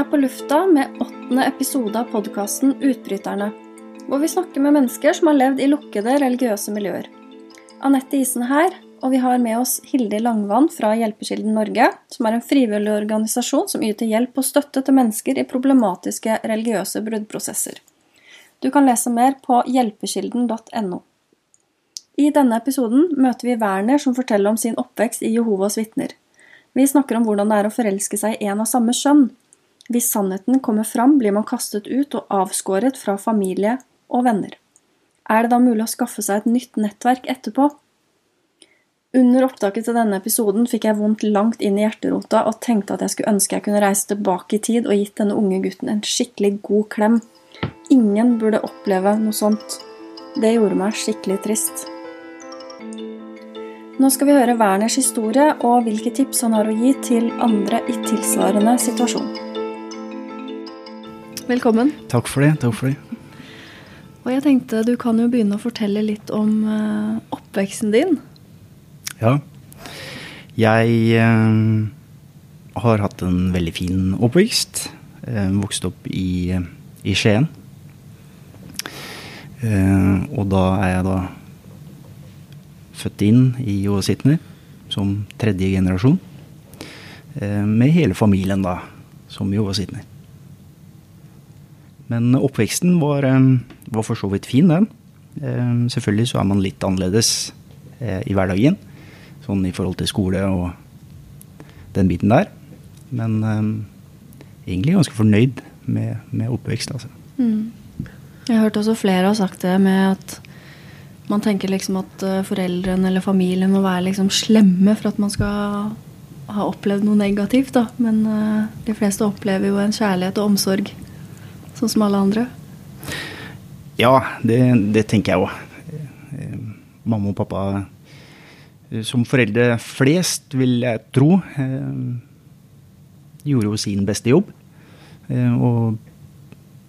er på lufta med åttende episode av podkasten Utbryterne, hvor vi snakker med mennesker som har levd i lukkede religiøse miljøer. Anette Isen her, og vi har med oss Hilde Langvann fra Hjelpekilden Norge, som er en frivillig organisasjon som yter hjelp og støtte til mennesker i problematiske religiøse bruddprosesser. Du kan lese mer på hjelpekilden.no. I denne episoden møter vi Werner som forteller om sin oppvekst i Jehovas vitner. Vi snakker om hvordan det er å forelske seg i en av samme skjønn. Hvis sannheten kommer fram, blir man kastet ut og avskåret fra familie og venner. Er det da mulig å skaffe seg et nytt nettverk etterpå? Under opptaket til denne episoden fikk jeg vondt langt inn i hjerterota og tenkte at jeg skulle ønske jeg kunne reise tilbake i tid og gitt denne unge gutten en skikkelig god klem. Ingen burde oppleve noe sånt. Det gjorde meg skikkelig trist. Nå skal vi høre Werners historie og hvilke tips han har å gi til andre i tilsvarende situasjon. Velkommen. Takk for det. takk for det. Og jeg tenkte Du kan jo begynne å fortelle litt om uh, oppveksten din. Ja. Jeg uh, har hatt en veldig fin oppvekst. Uh, vokst opp i, i Skien. og da er jeg da født inn i Jovasitner som tredje generasjon. Eh, med hele familien da, som Jovasitner. Men oppveksten var, eh, var, for så vidt fin, den. Eh, selvfølgelig så er man litt annerledes i hverdagen. Sånn i forhold til skole og den biten der. Men egentlig ganske fornøyd med, med oppvekst, altså. Mm. Jeg har hørt også flere har sagt det med at man tenker liksom at eh, foreldrene eller familien må være liksom slemme for at man skal ha opplevd noe negativt. Da. Men de fleste opplever jo en kjærlighet og omsorg, sånn som alle andre. Ja, det, det tenker jeg òg. Eh, mamma og pappa som foreldre flest, vil jeg tro, gjorde jo sin beste jobb. Og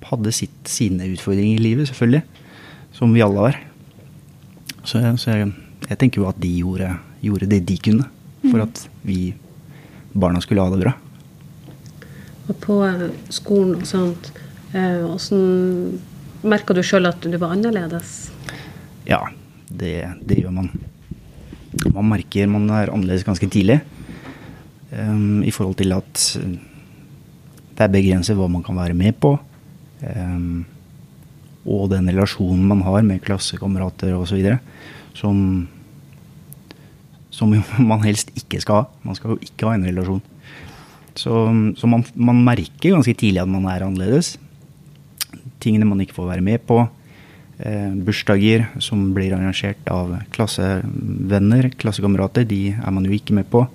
hadde sitt, sine utfordringer i livet, selvfølgelig. Som vi alle har. Så, jeg, så jeg, jeg, tenker jo at de gjorde, gjorde, det de kunne for mm. at vi barna skulle ha det bra. Og på eh, skolen og sånt, eh, merka du sjøl at du var annerledes? Ja, det, det, gjør man. Man merker man er annerledes ganske tidlig. Um, I forhold til at det er begrenset hva man kan være med på. Um, og den relasjonen man har med klassekamerater osv. Som, som man helst ikke skal ha. Man skal jo ikke ha en relasjon. Så, så man, man, merker ganske tidlig at man er annerledes. Tingene man ikke får være med på. Eh, bursdager som blir arrangert av klassevenner, klassekamerater, de er man jo ikke med på.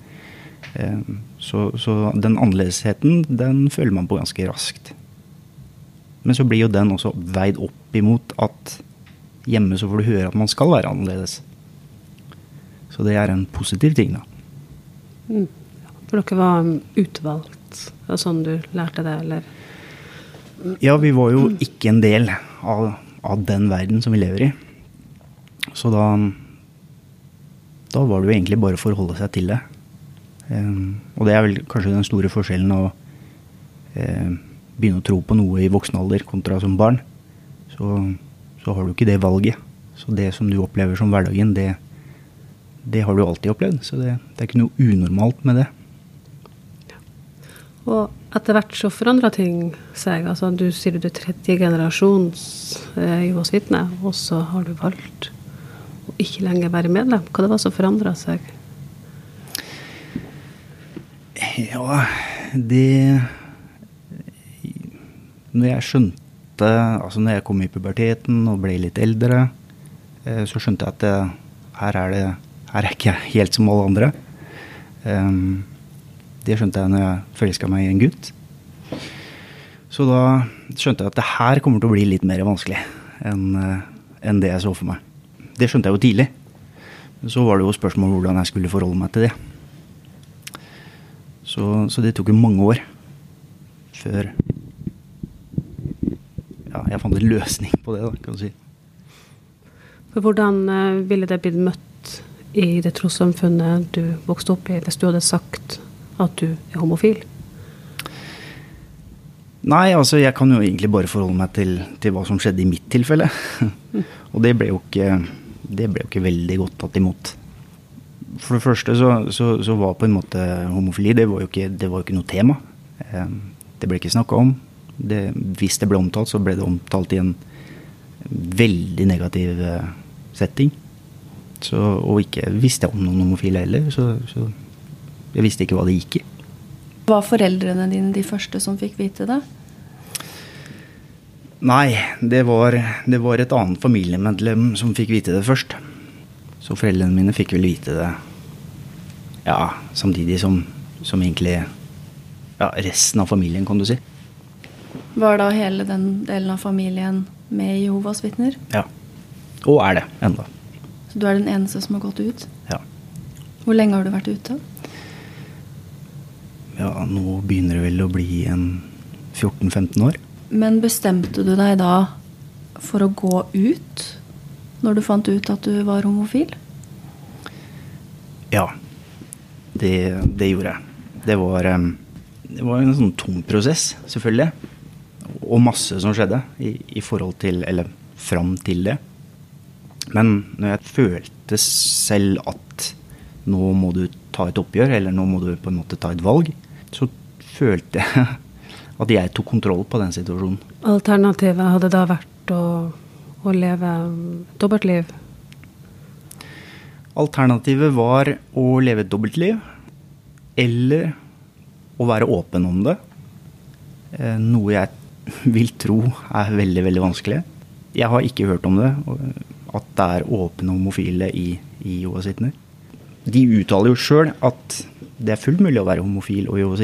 Eh, så, så den annerledesheten, den føler man på ganske raskt. Men så blir jo den også veid opp imot at hjemme så får du høre at man skal være annerledes. Så det er en positiv ting, da. Mm. For dere var utvalgt? Det var sånn du lærte det, eller? Ja, vi var jo ikke en del av, av den verden som vi lever i. Så da Da var det jo egentlig bare å forholde seg til det. Um, og det er vel kanskje den store forskjellen å um, begynne å tro på noe i voksen alder kontra som barn, så, så, har du ikke det valget. Så det som du opplever som hverdagen, det, det har du alltid opplevd. Så det, det, er ikke noe unormalt med det. Og etter hvert så forandra ting seg. Altså, du sier du er tredje generasjons eh, Jehovas vitne, og så har du valgt å ikke lenger være medlem. Hva det var som forandra seg? Ja, det når jeg skjønte Altså når jeg kom i puberteten og ble litt eldre, eh, så skjønte jeg at det, her er det her er ikke jeg helt som alle andre. Um, det skjønte jeg når jeg forelska meg i en gutt. Så da skjønte jeg at det her kommer til å bli litt mer vanskelig enn en det jeg så for meg. Det skjønte jeg jo tidlig. Så var det jo spørsmål hvordan jeg skulle forholde meg til det. Så, så det tok jo mange år før ja, jeg fant en løsning på det, da, kan du si. Hvordan uh, ville det blitt møtt i det trossamfunnet du vokste opp i, hvis du hadde sagt at du er homofil? Nei, altså jeg kan jo egentlig bare forholde meg til, til hva som skjedde i mitt tilfelle. og det ble, jo ikke, det ble jo ikke veldig godt tatt imot. For det første så, så, så var på en måte homofili det var jo ikke, det var jo ikke noe tema. Eh, det ble ikke snakka om. Det, hvis det ble omtalt, så ble det omtalt i en veldig negativ eh, setting. Så, og ikke visste jeg om noen homofile heller, så, så jeg visste ikke hva det gikk i. Var foreldrene dine de første som fikk vite det? Nei, det var, det var et annet familiemedlem som fikk vite det først. Så foreldrene mine fikk vel vite det ja, samtidig som, som egentlig ja, resten av familien, kan du si. Var da hele den delen av familien med Jehovas vitner? Ja. Og er det enda. Så du er den eneste som har gått ut? Ja. Hvor lenge har du vært ute? Ja, nå begynner det vel å bli en 14-15 år. Men bestemte du deg da for å gå ut når du fant ut at du var homofil? Ja, det, det gjorde jeg. Det var, det var en sånn tung prosess, selvfølgelig. Og masse som skjedde i, i forhold til Eller fram til det. Men når jeg følte selv at nå må du ta et oppgjør, eller nå må du på en måte ta et valg, så følte jeg at jeg tok kontroll på den situasjonen. Alternativet hadde da vært å, å leve dobbeltliv. Alternativet var å leve et dobbeltliv, eller å være åpen om det. Eh, Noe jeg vil tro er veldig, veldig vanskelig. Jeg har ikke hørt om det, at det er åpne homofile i, i vitner. De uttaler jo sjøl at det er fullt mulig å være homofil og Jehovas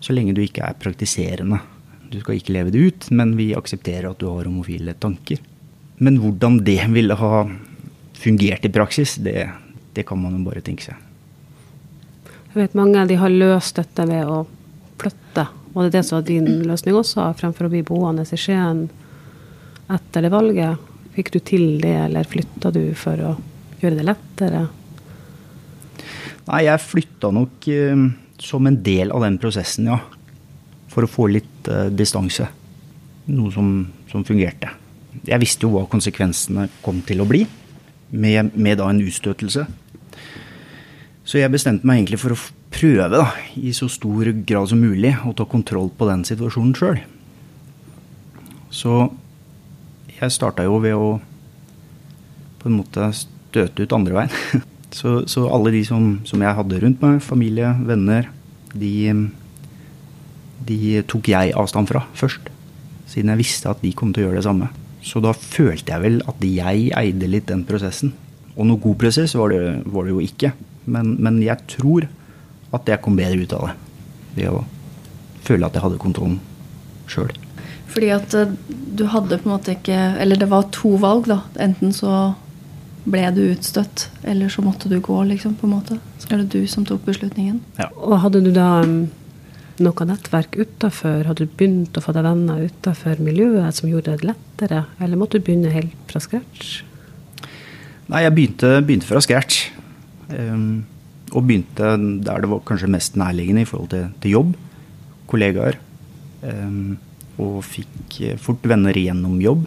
så lenge du ikke er praktiserende. Du skal ikke leve det ut, men vi aksepterer at du har homofile tanker. Men hvordan det ville ha fungert i praksis, det, det kan man jo bare tenke seg. Jeg vet mange de har løst dette ved å flytte. Og det er det som var din løsning også, fremfor å bli boende i Skien etter det valget. Fikk du til det, eller flytta du for å gjøre det lettere? Nei, jeg flytta nok uh, som en del av den prosessen, ja. For å få litt uh, distanse. Noe som, som fungerte. Jeg visste jo hva konsekvensene kom til å bli, med, med da en utstøtelse. Så jeg bestemte meg egentlig for å prøve, da, i så stor grad som mulig, å ta kontroll på den situasjonen sjøl. Så jeg starta jo ved å på en måte støte ut andre veien. Så, så alle de som, som jeg hadde rundt meg, familie, venner, de, de tok jeg avstand fra først. Siden jeg visste at de kom til å gjøre det samme. Så da følte jeg vel at jeg eide litt den prosessen. Og noe god prosess var det, var det jo ikke. Men, men jeg tror at jeg kom bedre ut av det. Ved å føle at jeg hadde kontrollen sjøl. Fordi at eh, du hadde på en måte ikke Eller det var to valg, da. Enten så ble du utstøtt, eller så måtte du gå, liksom, på en måte. Så er det du som tok beslutningen. Ja. Og hadde du da um, noe nettverk utafor? Hadde du begynt å få deg venner utafor miljøet som gjorde det lettere, eller måtte du begynne helt fra scratch? Nei, jeg begynte, begynte fra scratch. Um, og begynte der det var kanskje mest nærliggende i forhold til, til jobb. Kollegaer. Um, og fikk eh, fort venner gjennom jobb.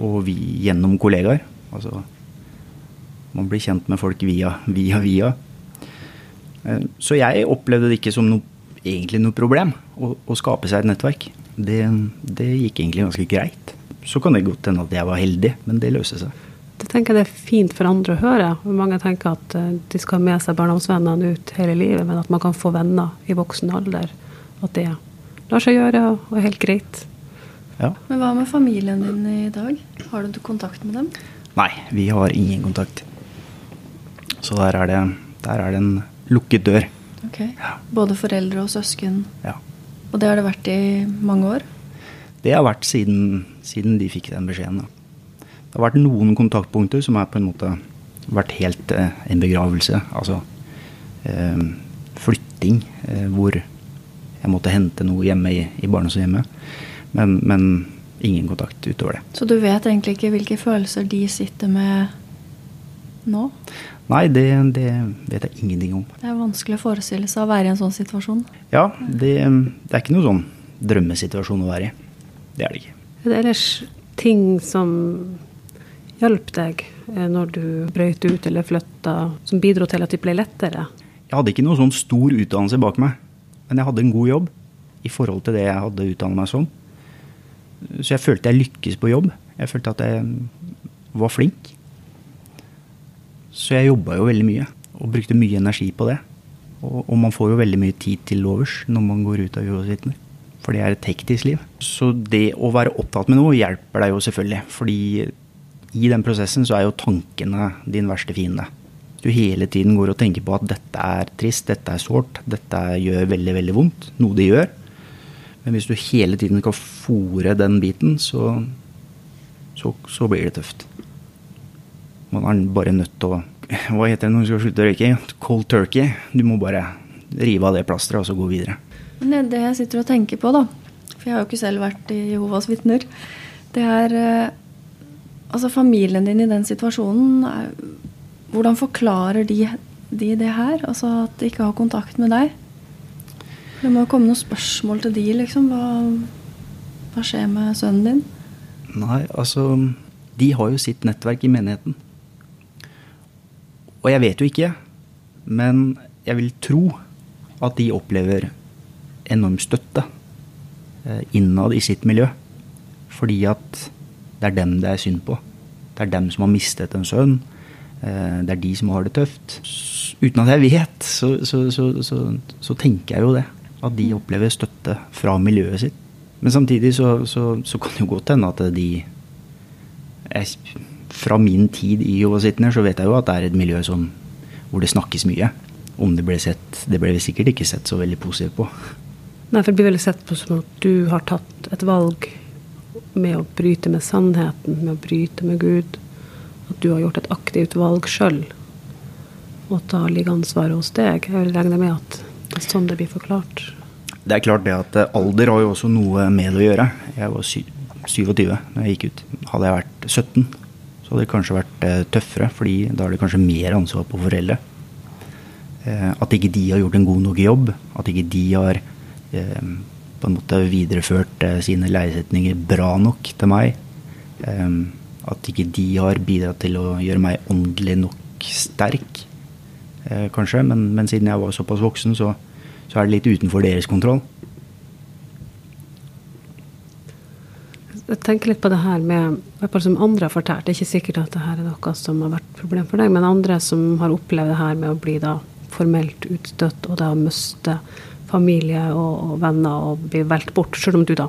Og vi gjennom kollegaer. Altså man blir kjent med folk via, via, via. Ehm, så jeg opplevde det ikke som noe, egentlig noe problem å, å skape seg et nettverk. Det, det gikk egentlig ganske greit. Så kan det godt hende at jeg var heldig, men det løser seg. Det tenker jeg det er fint for andre å høre. Mange tenker at eh, de skal ha med seg barndomsvennene ut hele livet, men at man kan få venner i voksen alder. At det lar seg gjøre og er helt greit. Ja. Men hva med familien din i dag? Har du kontakt med dem? Nei, vi har ingen kontakt. Så der er det, der er det en lukket dør. Ok. Både foreldre og søsken. Ja. Og det har det vært i mange år? Det har vært siden, siden de fikk den beskjeden. Da. Det har vært noen kontaktpunkter som har på en måte vært helt eh, en begravelse. Altså eh, flytting, eh, hvor jeg måtte hente noe hjemme i, i barndomshjemmet. Men, men ingen kontakt utover det. Så du vet egentlig ikke hvilke følelser de sitter med nå? Nei, det, det vet jeg ingenting om. Det er vanskelig å forestille seg å være i en sånn situasjon. Ja, det, det er ikke noe sånn drømmesituasjon å være i. Det er det ikke. Er det ellers ting som hjalp deg eh, når du brøyt ut eller flytta, som bidro til at det ble lettere? Jeg hadde ikke noe sånn stor utdannelse bak meg, men jeg hadde en god jobb i forhold til det jeg hadde utdannet meg som. Så jeg følte jeg lykkes på jobb. Jeg følte at jeg var flink. Så jeg jobba jo veldig mye, og brukte mye energi på det. Og, og man får jo veldig mye tid til overs når man går ut av Eurositner. For det er et hektisk liv. Så det å være opptatt med noe hjelper deg jo selvfølgelig. Fordi i den prosessen så er jo tankene din verste fiende. Du hele tiden går og tenker på at dette er trist, dette er sårt, dette gjør veldig, veldig vondt. Noe det gjør. Men hvis du hele tiden skal fòre den biten, så, så, så, blir det tøft. Man er bare nødt til å Hva heter det når du skal slutte å røyke? Cold turkey. Du må bare rive av det plasteret og så gå videre. Men det jeg sitter og tenker på, da, for jeg har jo ikke selv vært i Jehovas vitner, det er eh, Altså familien din i den situasjonen, hvordan forklarer de, de, det her? Altså at de ikke har kontakt med deg? Det må jo komme noen spørsmål til de, liksom. Hva, hva skjer med sønnen din? Nei, altså De har jo sitt nettverk i menigheten. Og jeg vet jo ikke, men jeg vil tro at de opplever enorm støtte eh, innad i sitt miljø. Fordi at det er dem det er synd på. Det er dem som har mistet en sønn. Eh, det er de som har det tøft. Uten at jeg vet, så, så, så, så tenker jeg jo det. At de opplever støtte fra miljøet sitt. Men samtidig så, kan det jo godt hende at de jeg, Fra min tid i Jovasitner så vet jeg jo at det er et miljø som, hvor det snakkes mye. Om det ble sett Det ble sikkert ikke sett så veldig positivt på. Nei, for det blir veldig sett på som at du har tatt et valg med å bryte med sannheten, med å bryte med Gud. At du har gjort et aktivt valg sjøl. Og at da ligger ansvaret hos deg. Jeg vil regne med at det er sånn det blir forklart. Det er klart det at eh, alder har jo også noe med det å gjøre. Jeg var 27 da jeg gikk ut. Hadde jeg vært 17, så hadde det kanskje vært eh, tøffere, fordi da er det kanskje mer ansvar på foreldre. Eh, at ikke de har gjort en god nok jobb. At ikke de har på en måte videreført eh, sine leiesetninger bra nok til meg. At ikke de har bidratt til å gjøre meg åndelig nok sterk, eh, kanskje. Men, men siden jeg var såpass voksen, så, så, er det litt utenfor deres kontroll. Jeg tenker litt på det her med hvert som andre har fortalt. Det er ikke sikkert at det her er noe som har vært problem for deg, men andre som har opplevd det her med å bli da formelt utstøtt og da miste familie og, venner og bli valgt bort, selv om du da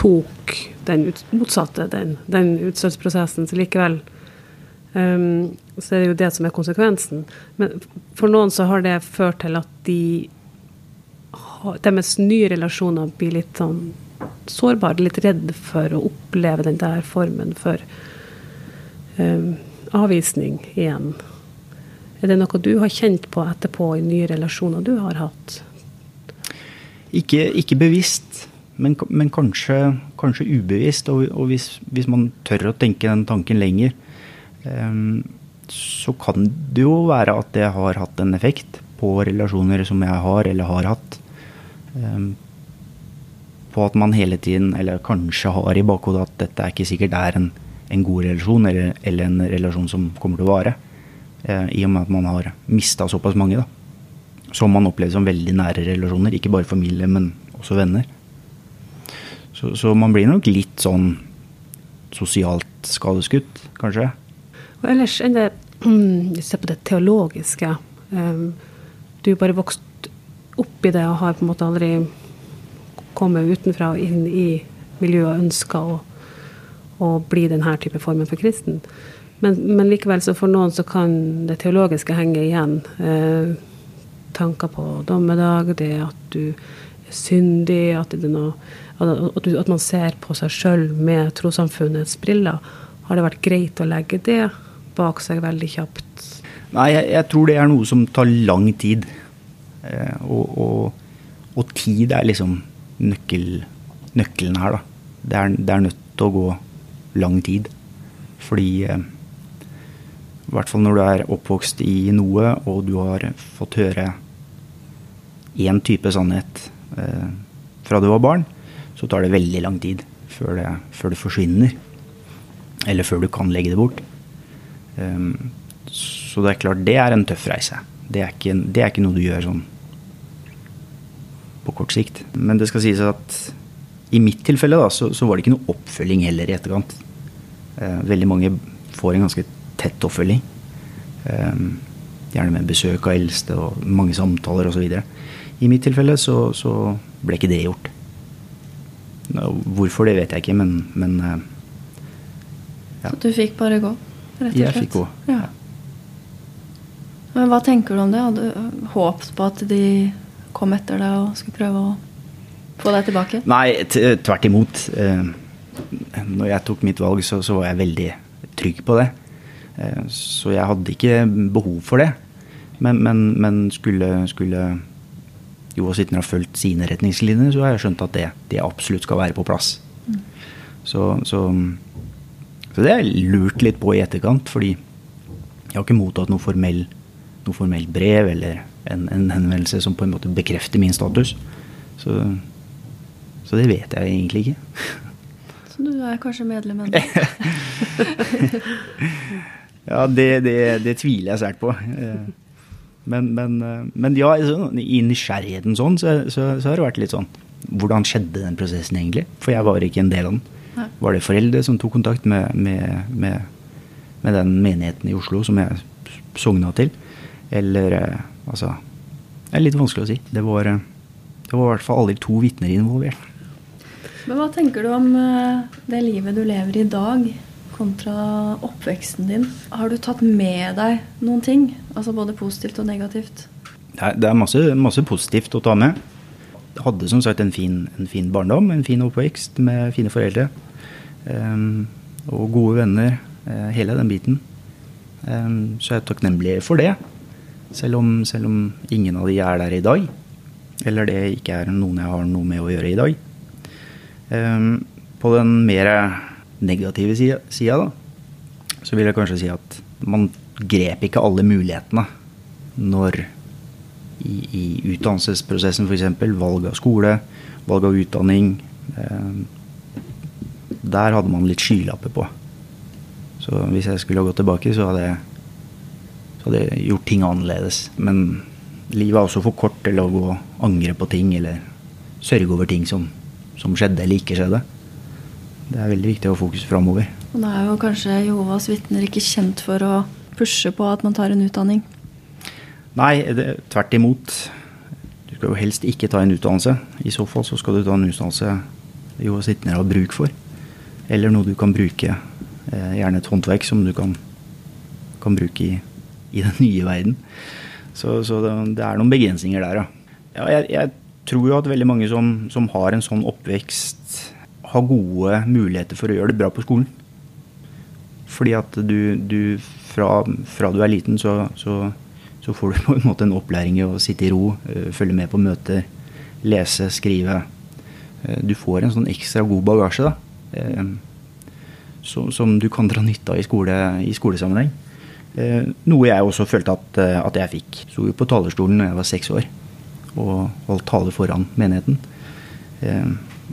tok den ut, motsatte, den, den utstøtsprosessen. Så likevel um, så er det jo det som er konsekvensen. Men for noen så har det ført til at de deres nye relasjoner blir litt sånn sårbare, litt redd for å oppleve den der formen for um, avvisning igjen. Er det noe du har kjent på etterpå i nye relasjoner du har hatt? Ikke, ikke bevisst, men, men kanskje, kanskje, ubevisst. Og, og hvis, hvis, man tør å tenke den tanken lenger, um, så kan det jo være at det har hatt en effekt på relasjoner som jeg har eller har hatt. Um, at man hele tiden, eller kanskje har i bakhodet at dette er ikke sikkert er en, en god relasjon, eller, eller, en relasjon som kommer til å vare. Eh, I og med at man har mista såpass mange. da som man opplever som veldig nære relasjoner. Ikke bare familie, men også venner. Så, så man blir nok litt sånn sosialt skadeskutt, kanskje. Og ellers enn det Vi på det teologiske. Um, du er bare vokst opp i det og har på en måte aldri kommet utenfra og inn i miljøet og ønsker å, å, bli denne type formen for kristen. Men, men, likevel så for noen så kan det teologiske henge igjen. Eh, tanker på dommedag, det at du er syndig, at, noe, at, du, at man ser på seg sjøl med trossamfunnets briller. Har det vært greit å legge det bak seg veldig kjapt? Nei, jeg, jeg tror det er noe som tar lang tid. Eh, og, og, og, tid er liksom nøkkel, nøkkelen her, da. Det er, det er, nødt til å gå lang tid. Fordi eh, i hvert fall når du er oppvokst i noe, og du har fått høre én type sannhet eh, fra du var barn, så tar det veldig lang tid før det, før det forsvinner. Eller før du kan legge det bort. Um, så det er klart, det er en tøff reise. Det er ikke, det er ikke noe du gjør sånn på kort sikt. Men det skal sies at i mitt tilfelle da, så, så var det ikke noe oppfølging heller i etterkant. Eh, veldig mange får en ganske tett oppfølging. Eh, gjerne med besøk av eldste og mange samtaler osv. I mitt tilfelle så, så, ble ikke det gjort. Hvorfor, det vet jeg ikke, men, men uh, ja. Så du fikk bare gå, rett og slett? Jeg fikk gå. Ja. Men hva tenker du om det? Hadde du håpet på at de kom etter deg og skulle prøve å få deg tilbake? Nei, tvert imot. Uh, når jeg tok mitt valg, så, så var jeg veldig trygg på det. Eh, så jeg hadde ikke behov for det. Men, men, men skulle, skulle Joa Sittner ha fulgt sine retningslinjer, så har jeg skjønt at det, det absolutt skal være på plass. Mm. Så, så, så, det har jeg lurt litt på i etterkant, fordi jeg har ikke mottatt noe formell, noe formell brev eller en, en, henvendelse som på en måte bekrefter min status. Så, så det vet jeg egentlig ikke. Så du er kanskje medlem ennå? Ja, det, det, det, tviler jeg sterkt på. Eh, men, men, eh, men ja, i nysgjerrigheten sånn, så, så, så, har det vært litt sånn Hvordan skjedde den prosessen egentlig? For jeg var ikke en del av den. Nei. Var det foreldre som tok kontakt med, med, med, med, den menigheten i Oslo som jeg sogna til? Eller eh, altså Det er litt vanskelig å si. Det var, det var i hvert fall aldri to vitner involvert. Men hva tenker du om det livet du lever i dag? kontra oppveksten din. Har du tatt med deg noen ting? Altså både positivt og negativt? Det er masse, masse positivt å ta med. Jeg hadde som sagt en fin, en fin barndom, en fin oppvekst med fine foreldre. Um, og gode venner. Uh, hele den biten. Um, så jeg er takknemlig for det. Selv om, selv om, ingen av de er der i dag. Eller det ikke er noen jeg har noe med å gjøre i dag. Um, på den mer negative sida, da, så vil jeg kanskje si at man grep ikke alle mulighetene når i, i utdannelsesprosessen f.eks. valg av skole, valg av utdanning um, Der hadde man litt skylapper på. Så hvis jeg skulle gått tilbake, så hadde jeg, så hadde jeg gjort ting annerledes. Men livet er også for kort til å gå og angre på ting eller sørge over ting som, som skjedde eller ikke skjedde det er veldig viktig å ha fokus framover. Og da er jo kanskje Jehovas vitner ikke kjent for å pushe på at man tar en utdanning? Nei, det, tvert imot. Du skal jo helst ikke ta en utdannelse. I så fall så skal du ta en utdannelse Jehovas vitner har bruk for. Eller noe du kan bruke, eh, gjerne et håndverk som du kan, kan bruke i, i, den nye verden. Så, så det, det, er noen begrensninger der, ja. ja jeg, jeg, tror jo at veldig mange som, som har en sånn oppvekst har gode muligheter for å gjøre det bra på skolen. Fordi at du, du fra, fra, du er liten, så, så, så, får du på en måte en opplæring i å sitte i ro, eh, følge med på møter, lese, skrive. Eh, du får en sånn ekstra god bagasje da, eh, som du kan dra nytte av i, skole, i skolesammenheng. Noe jeg også følte at, at jeg fikk. Sto jo på talerstolen da jeg var seks år og holdt tale foran menigheten.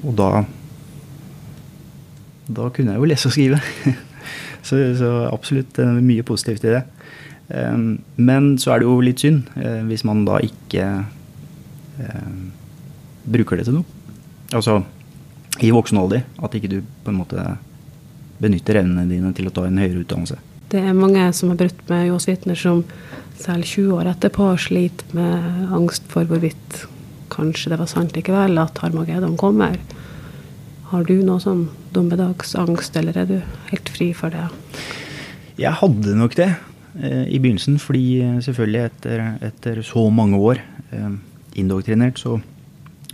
Og da da kunne jeg jo lese og skrive. så, så, absolutt mye positivt i det. Men så er det jo litt synd hvis man da ikke bruker det til noe. Altså i voksen alder. At ikke du på en måte benytter evnene dine til å ta en høyere utdannelse. Det er mange som har brutt med Johs vitner, som selv 20 år etterpå sliter med angst for hvorvidt kanskje det var sant likevel at Harmageddon kommer. Har du noe sånn dommedagsangst, eller er du helt fri for det? Jeg hadde nok det eh, i begynnelsen, fordi eh, selvfølgelig etter, etter så mange år eh, indoktrinert, så,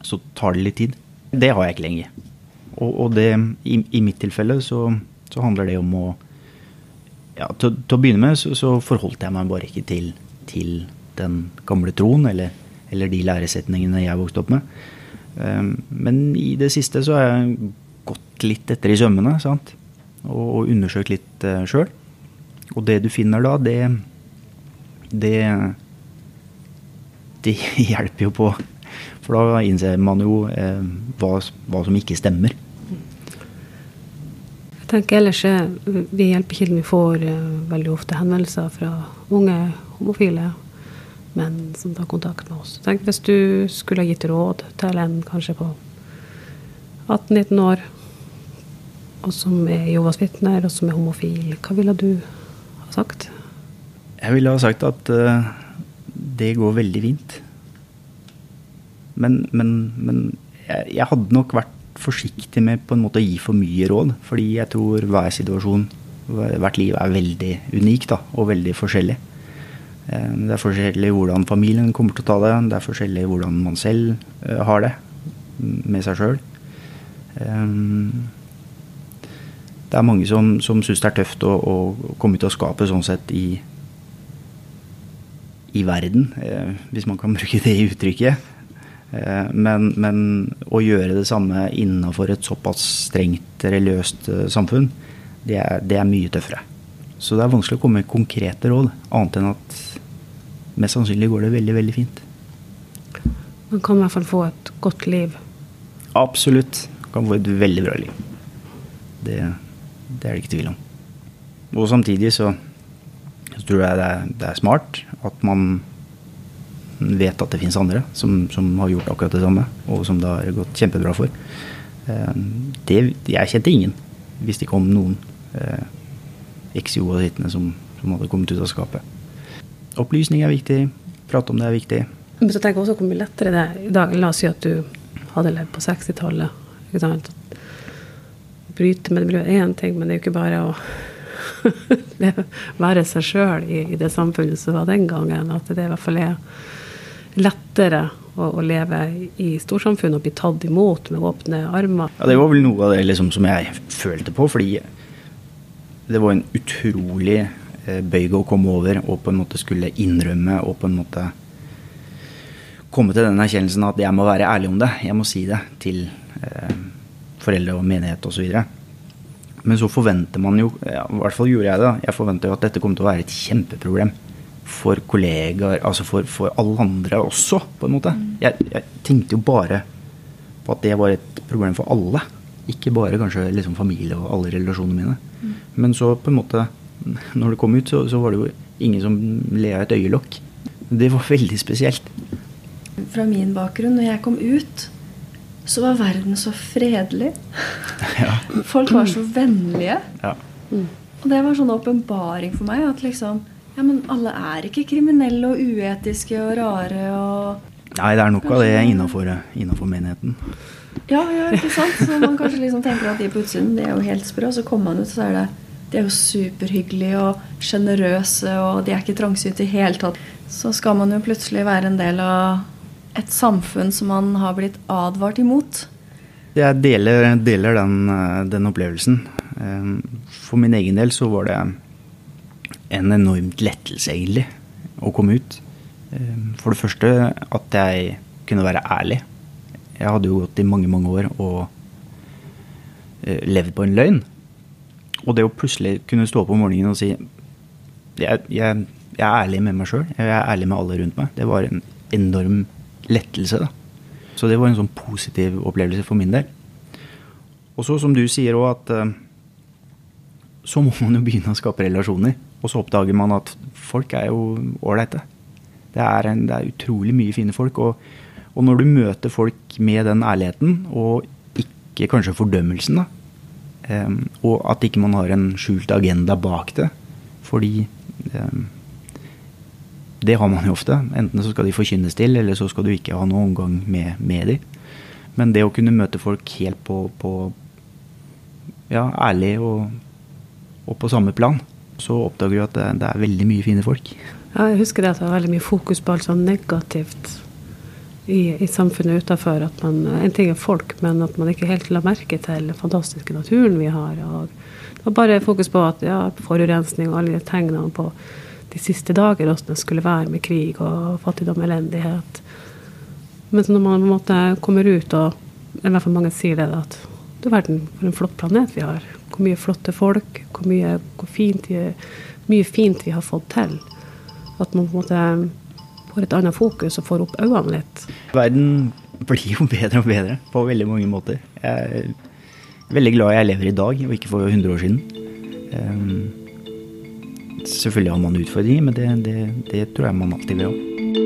så, tar det litt tid. Det har jeg ikke lenger. Og, og det, i, i, mitt tilfelle så, så, handler det om å ja, til, til, å begynne med så, så, forholdt jeg meg bare ikke til, til den gamle troen eller, eller de læresetningene jeg vokste opp med. Um, men i det siste så har jeg gått litt etter i sømmene sant? og undersøkt litt uh, sjøl. Og det du finner da, det Det, det hjelper jo på, For da innser man jo eh, hva, hva som ikke stemmer. Tenker ellers er Vi i Hjelpekilden vi får eh, veldig ofte henvendelser fra unge homofile menn som tar kontakt med oss. Tenk Hvis du skulle ha gitt råd til en kanskje på 18-19 år, og som er Jovas vitner, og som er homofil, hva ville du ha sagt? Jeg ville ha sagt at uh, det går veldig fint. Men, men, men jeg, jeg hadde nok vært forsiktig med på en måte å gi for mye råd. Fordi jeg tror hver situasjon, hvert liv er veldig unik da, og veldig forskjellig. Eh, Det er forskjellig hvordan familien kommer til å ta det. Det er forskjellig hvordan man selv eh, har det med seg sjøl. Det er mange som, som syns det er tøft å, å komme ut av skapet sånn sett i, i verden, eh, hvis man kan bruke det uttrykket. Eh, men, men, å gjøre det samme innenfor et såpass strengt religiøst eh, samfunn, det er, det er, mye tøffere. Så det er vanskelig å komme med konkrete råd, annet enn at mest sannsynlig går det veldig, veldig fint. Man kan i hvert fall få et godt liv. Absolutt. Man Kan få et veldig bra liv. Det, det er det ikke tvil om. Og samtidig så, så tror jeg det er, det er smart at man vet at det finnes andre som, som, har gjort akkurat det samme, og som det har gått kjempebra for. Eh, det, jeg kjente ingen hvis det kom noen eh, eks-Jehovas-vitner som, som, hadde kommet ut av skapet. Opplysning er viktig. Prate om det er viktig. Men så tenker jeg også hvor mye lettere det er i dag. La oss si at du hadde levd på 60-tallet. Bryte med det miljøet er én ting, men det er jo ikke bare å være seg sjøl i, i, det samfunnet som var den gangen. At det i hvert fall er lettere å, å leve i storsamfunnet og bli tatt imot med åpne armer. Ja, Det var vel noe av det liksom, som jeg følte på, fordi det var en utrolig eh, bøyg å komme over og på en måte skulle innrømme og på en måte komme til den erkjennelsen at jeg må være ærlig om det. Jeg må si det til eh, foreldre og menighet osv. Men så forventer man jo, ja, i hvert fall gjorde jeg det, jeg forventer jo at dette kommer til å være et kjempeproblem for kollegaer, altså for, for alle andre også, på en måte. Jeg, jeg, tenkte jo bare på at det var et problem for alle. Ikke bare kanskje liksom familie og alle relasjonene mine. Mm. Men så på en måte, når det kom ut, så, så var det jo ingen som le av et øyelokk. Det var veldig spesielt. Fra min bakgrunn, når jeg kom ut, så var verden så fredelig. Ja. Folk var så vennlige. Ja. Og det var sånn åpenbaring for meg at liksom ja, men alle er ikke kriminelle og uetiske og rare og Nei, det er nok av det innafor, menigheten. Ja, ja, ikke sant? Så man kanskje liksom tenker at de på utsiden de er jo helt sprø, og så kommer man ut, så er det de er jo superhyggelige og sjenerøse, og de er ikke trangsyte i hele tatt. Så skal man jo plutselig være en del av et samfunn som man har blitt advart imot. Jeg deler, deler den, den, opplevelsen. Eh, for min egen del så var det en enormt lettelse, egentlig, å komme ut. Ehm, for det første at jeg kunne være ærlig. Jeg hadde jo gått i mange, mange år og eh, levd på en løgn. Og det å plutselig kunne stå opp om morgenen og si jeg, jeg, jeg er ærlig med meg sjøl, jeg er ærlig med alle rundt meg, det var en enorm lettelse. da. Så det var en sånn positiv opplevelse for min del. Og så, som du sier òg, at eh, så må man jo begynne å skape relasjoner. Og så oppdager man at folk er jo ålreite. Det, det, er utrolig mye fine folk. Og, og, når du møter folk med den ærligheten, og ikke kanskje fordømmelsen, da, um, og at ikke man har en skjult agenda bak det, fordi um, det har man jo ofte. Enten så skal de forkynnes til, eller så skal du ikke ha noen omgang med, med dem. Men det å kunne møte folk helt på, på ja, ærlig og, og på samme plan, så oppdager du at det, det, er veldig mye fine folk. Ja, jeg husker det at det var veldig mye fokus på alt sånn negativt i, i samfunnet utafor. En ting er folk, men at man ikke helt la merke til den fantastiske naturen vi har. Og det var bare fokus på at ja, forurensning og alle de tegnene på de siste dager, hvordan det skulle være med krig og fattigdom og elendighet. Men når man på en måte kommer ut, og i hvert fall mange sier det, at du verden, for en flott planet vi har hvor mye flotte folk, hvor mye, hvor fint, mye fint vi har fått til. At man på en måte får et annet fokus og får opp øynene litt. Verden blir jo bedre og bedre på veldig mange måter. Jeg er veldig glad jeg lever i dag, og ikke for 100 år siden. Um, selvfølgelig har man utfordringer, men det, det, det tror jeg man alltid vil ha.